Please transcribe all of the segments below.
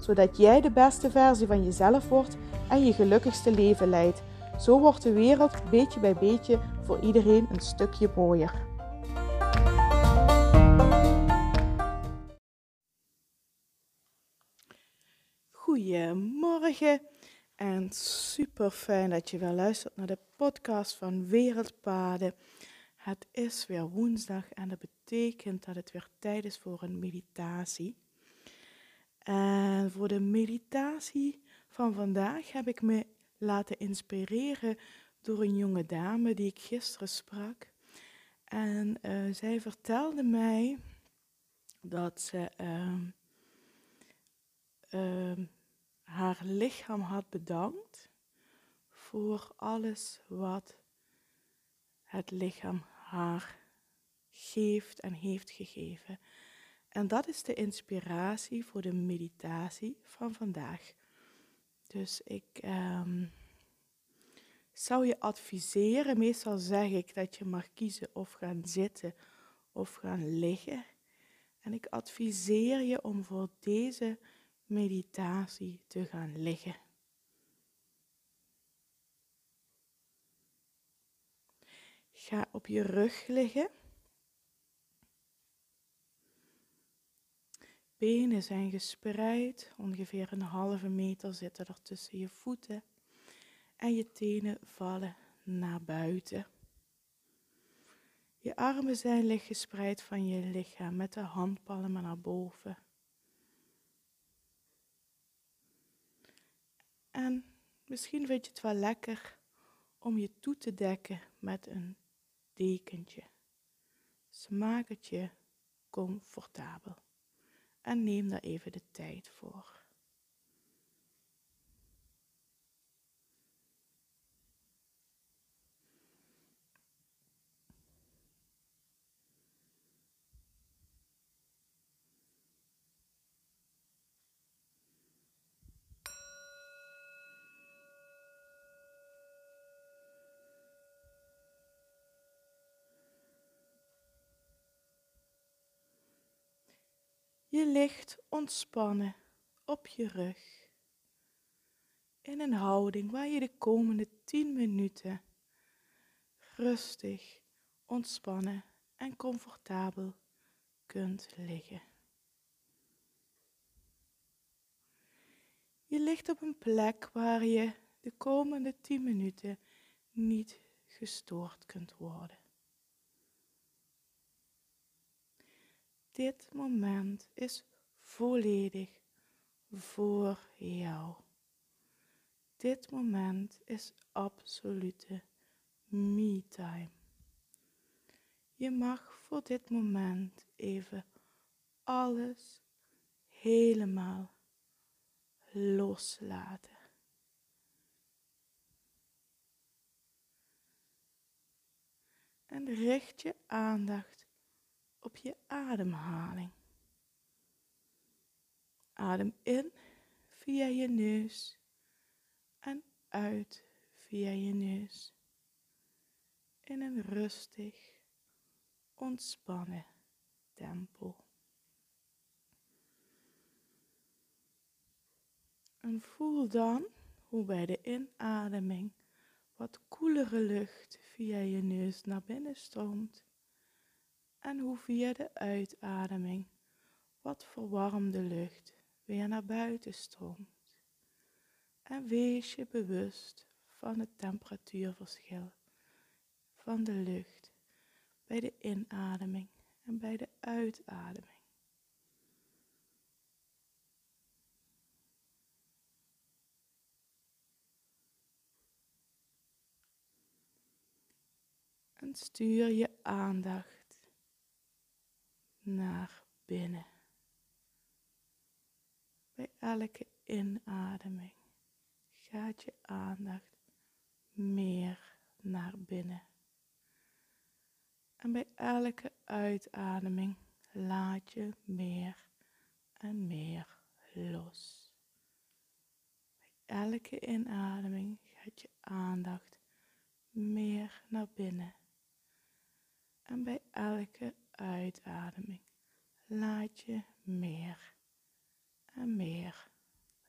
zodat jij de beste versie van jezelf wordt en je gelukkigste leven leidt. Zo wordt de wereld beetje bij beetje voor iedereen een stukje mooier. Goedemorgen en super fijn dat je weer luistert naar de podcast van Wereldpaden. Het is weer woensdag en dat betekent dat het weer tijd is voor een meditatie. En voor de meditatie van vandaag heb ik me laten inspireren door een jonge dame die ik gisteren sprak. En uh, zij vertelde mij dat ze uh, uh, haar lichaam had bedankt voor alles wat het lichaam haar geeft en heeft gegeven. En dat is de inspiratie voor de meditatie van vandaag. Dus ik um, zou je adviseren, meestal zeg ik dat je mag kiezen of gaan zitten of gaan liggen. En ik adviseer je om voor deze meditatie te gaan liggen. Ga op je rug liggen. Benen zijn gespreid, ongeveer een halve meter zitten er tussen je voeten en je tenen vallen naar buiten. Je armen zijn licht gespreid van je lichaam met de handpalmen naar boven. En misschien vind je het wel lekker om je toe te dekken met een dekentje. Smaak het je comfortabel. En neem daar even de tijd voor. Je ligt ontspannen op je rug. In een houding waar je de komende 10 minuten rustig, ontspannen en comfortabel kunt liggen. Je ligt op een plek waar je de komende 10 minuten niet gestoord kunt worden. Dit moment is volledig voor jou. Dit moment is absolute me-time. Je mag voor dit moment even alles helemaal loslaten. En richt je aandacht op je ademhaling. Adem in via je neus en uit via je neus. In een rustig, ontspannen tempo. En voel dan hoe bij de inademing wat koelere lucht via je neus naar binnen stroomt en hoe via de uitademing wat verwarmde lucht weer naar buiten stroomt. En wees je bewust van het temperatuurverschil van de lucht bij de inademing en bij de uitademing. En stuur je aandacht naar binnen. Bij elke inademing gaat je aandacht meer naar binnen. En bij elke uitademing laat je meer en meer los. Bij elke inademing gaat je aandacht meer naar binnen. En bij elke uitademing laat je meer en meer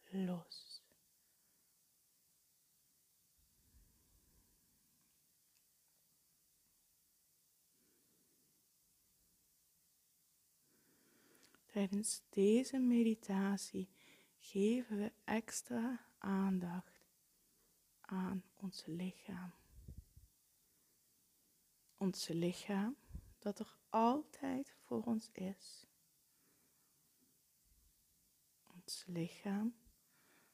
los. Tijdens deze meditatie geven we extra aandacht aan ons lichaam. Ons lichaam dat er altijd voor ons is. Ons lichaam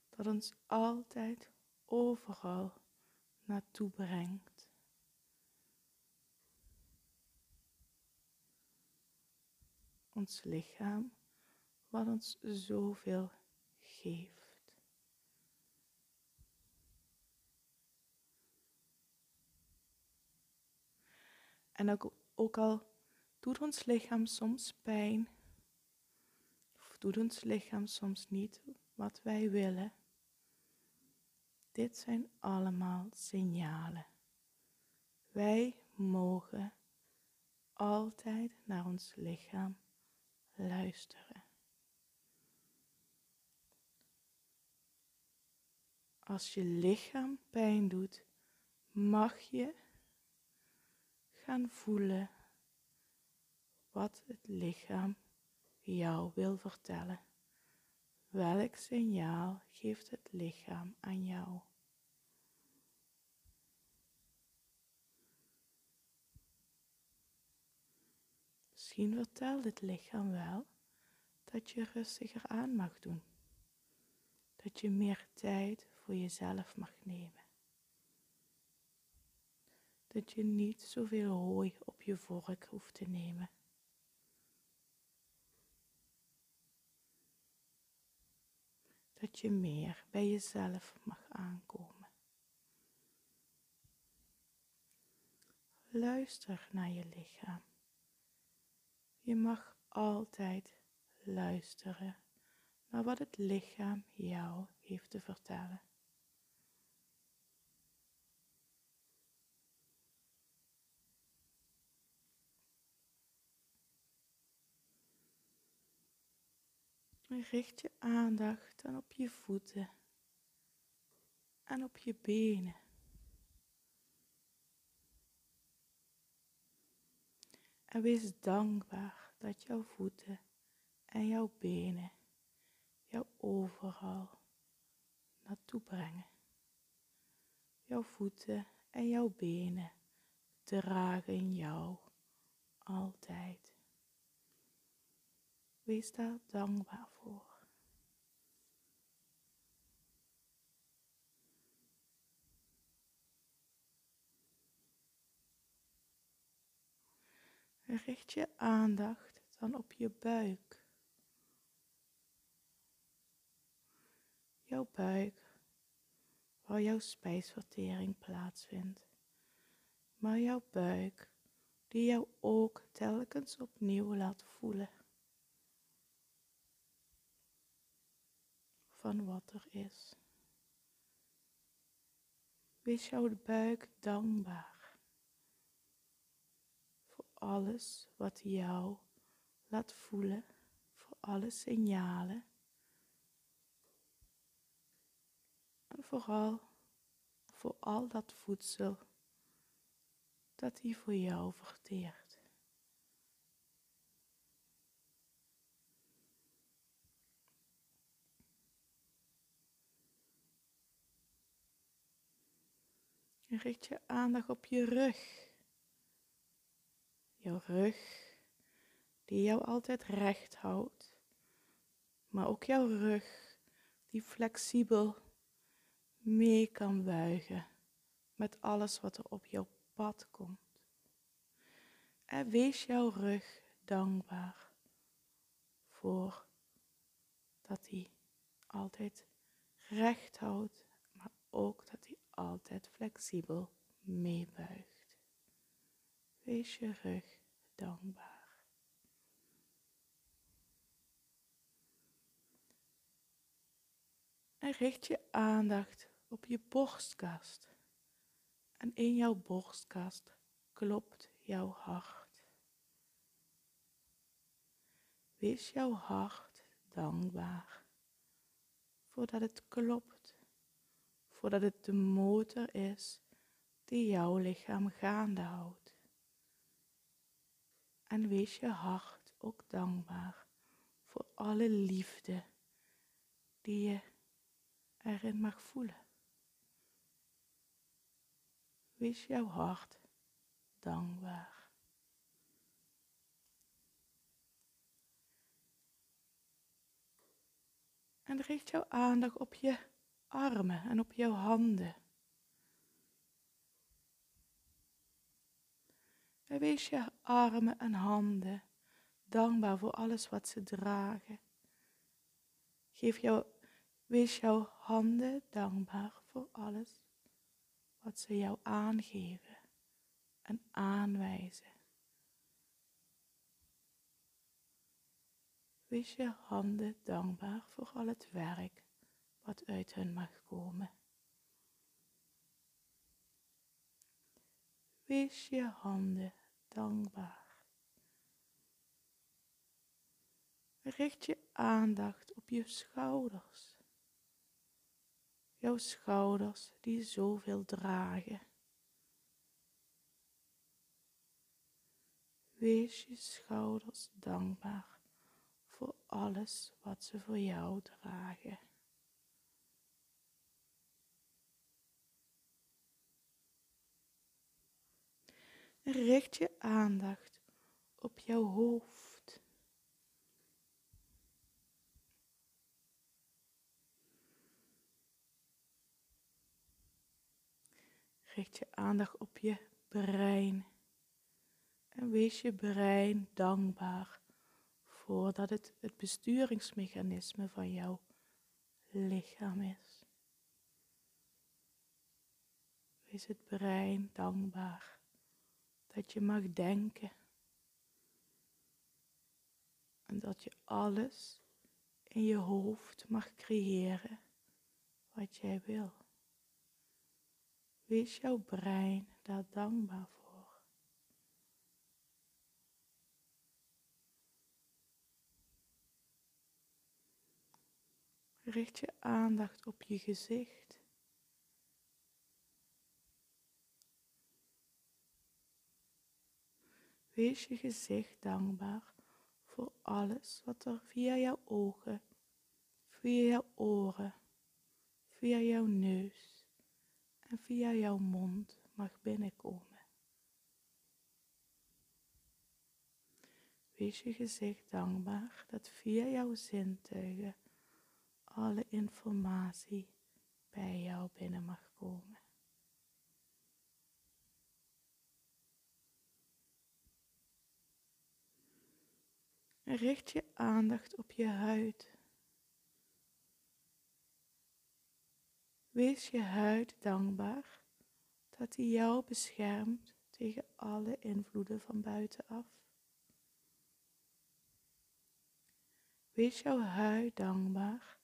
dat ons altijd overal naartoe brengt. Ons lichaam wat ons zoveel geeft. En ook, ook al doet ons lichaam soms pijn, of doet ons lichaam soms niet wat wij willen, dit zijn allemaal signalen. Wij mogen altijd naar ons lichaam luisteren. Als je lichaam pijn doet, mag je gaan voelen wat het lichaam jou wil vertellen. Welk signaal geeft het lichaam aan jou? Misschien vertelt het lichaam wel dat je rustiger aan mag doen. Dat je meer tijd voor jezelf mag nemen. Dat je niet zoveel hooi op je vork hoeft te nemen. Dat je meer bij jezelf mag aankomen. Luister naar je lichaam. Je mag altijd luisteren naar wat het lichaam jou heeft te vertellen. Richt je aandacht dan op je voeten en op je benen. En wees dankbaar dat jouw voeten en jouw benen jou overal naartoe brengen. Jouw voeten en jouw benen dragen jou altijd. Wees daar dankbaar voor. Richt je aandacht dan op je buik. Jouw buik, waar jouw spijsvertering plaatsvindt. Maar jouw buik, die jou ook telkens opnieuw laat voelen. Van wat er is. Wees jouw buik dankbaar alles wat jou laat voelen, voor alle signalen. En vooral voor al dat voedsel dat hij voor jou verteert. En richt je aandacht op je rug jouw rug, die jou altijd recht houdt, maar ook jouw rug die flexibel mee kan buigen met alles wat er op jouw pad komt. En wees jouw rug dankbaar voor dat hij altijd recht houdt, maar ook dat hij altijd flexibel meebuigt. Wees je rug dankbaar. En richt je aandacht op je borstkast. En in jouw borstkast klopt jouw hart. Wees jouw hart dankbaar voordat het klopt, voordat het de motor is die jouw lichaam gaande houdt. En wees je hart ook dankbaar voor alle liefde die je erin mag voelen. Wees jouw hart dankbaar. En richt jouw aandacht op je armen en op jouw handen. En wees je armen en handen dankbaar voor alles wat ze dragen. Geef jou, wees jouw handen dankbaar voor alles wat ze jou aangeven en aanwijzen. Wees je handen dankbaar voor al het werk wat uit hen mag komen. Wees je handen dankbaar. Richt je aandacht op je schouders. Jouw schouders die zoveel dragen. Wees je schouders dankbaar voor alles wat ze voor jou dragen. Richt je aandacht op jouw hoofd. Richt je aandacht op je brein. En wees je brein dankbaar voordat het het besturingsmechanisme van jouw lichaam is. Wees het brein dankbaar dat je mag denken. En dat je alles in je hoofd mag creëren wat jij wil. Wees jouw brein daar dankbaar voor. Richt je aandacht op je gezicht. Wees je gezicht dankbaar voor alles wat er via jouw ogen, via jouw oren, via jouw neus en via jouw mond mag binnenkomen. Wees je gezicht dankbaar dat via jouw zintuigen alle informatie bij jou binnen mag komen. Richt je aandacht op je huid. Wees je huid dankbaar dat hij jou beschermt tegen alle invloeden van buitenaf. Wees jouw huid dankbaar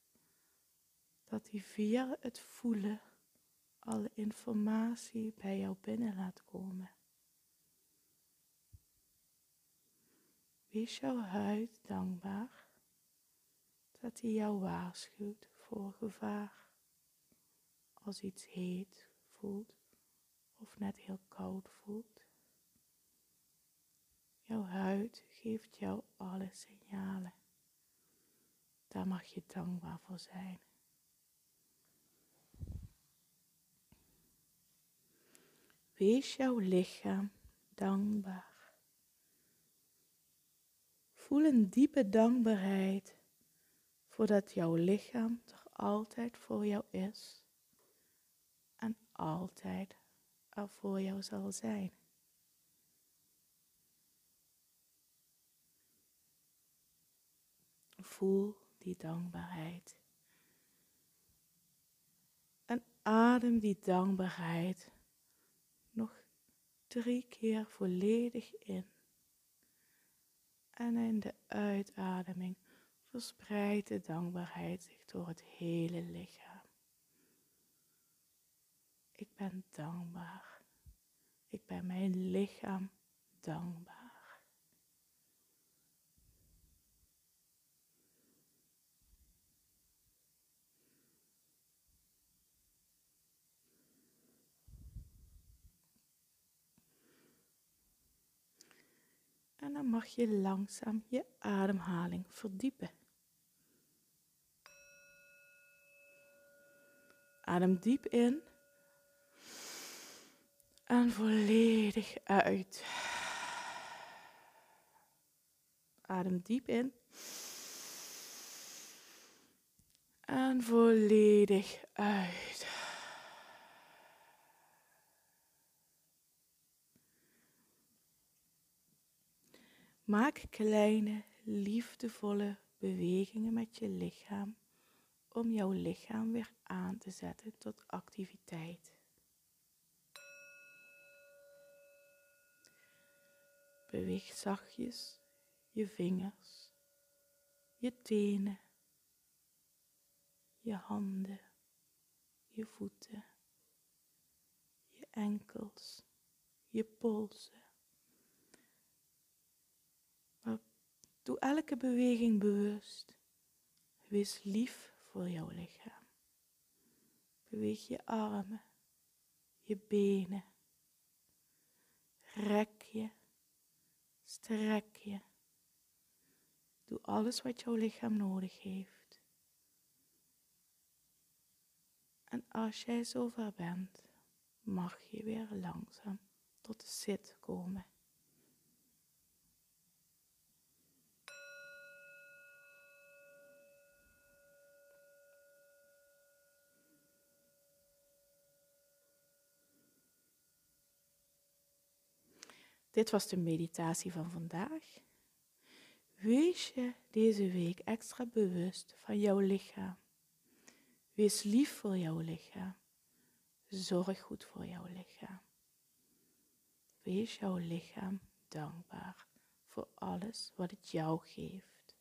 dat hij via het voelen alle informatie bij jou binnen laat komen. Wees jouw huid dankbaar dat hij jou waarschuwt voor gevaar. Als iets heet voelt of net heel koud voelt. Jouw huid geeft jou alle signalen. Daar mag je dankbaar voor zijn. Wees jouw lichaam dankbaar. Voel een diepe dankbaarheid voordat jouw lichaam toch altijd voor jou is en altijd er voor jou zal zijn. Voel die dankbaarheid. En adem die dankbaarheid nog drie keer volledig in. En in de uitademing verspreidt de dankbaarheid zich door het hele lichaam. Ik ben dankbaar. Ik ben mijn lichaam dankbaar. En dan mag je langzaam je ademhaling verdiepen. Adem diep in en volledig uit. Adem diep in. En volledig uit. Maak kleine, liefdevolle bewegingen met je lichaam om jouw lichaam weer aan te zetten tot activiteit. Beweeg zachtjes je vingers, je tenen, je handen, je voeten, je enkels, je polsen. Doe elke beweging bewust. Wees lief voor jouw lichaam. Beweeg je armen, je benen. Rek je Strek je. Doe alles wat jouw lichaam nodig heeft. En als jij zover bent, mag je weer langzaam tot de zit komen. Dit was de meditatie van vandaag. Wees je deze week extra bewust van jouw lichaam. Wees lief voor jouw lichaam. Zorg goed voor jouw lichaam. Wees jouw lichaam dankbaar voor alles wat het jou geeft.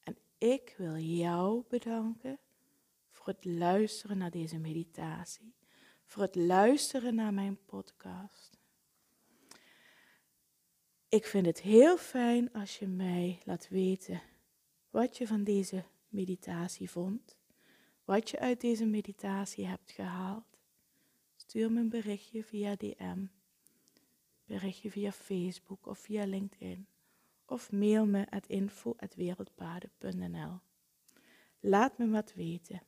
En ik wil jou bedanken voor het luisteren naar deze meditatie voor het luisteren naar mijn podcast. Ik vind het heel fijn als je mij laat weten wat je van deze meditatie vond, wat je uit deze meditatie hebt gehaald. Stuur me een berichtje via DM, berichtje via Facebook of via LinkedIn of mail me at info.wereldpaden.nl. Laat me wat weten.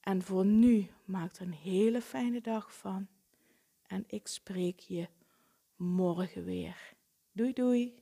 En voor nu maak er een hele fijne dag van. En ik spreek je morgen weer. Doei doei.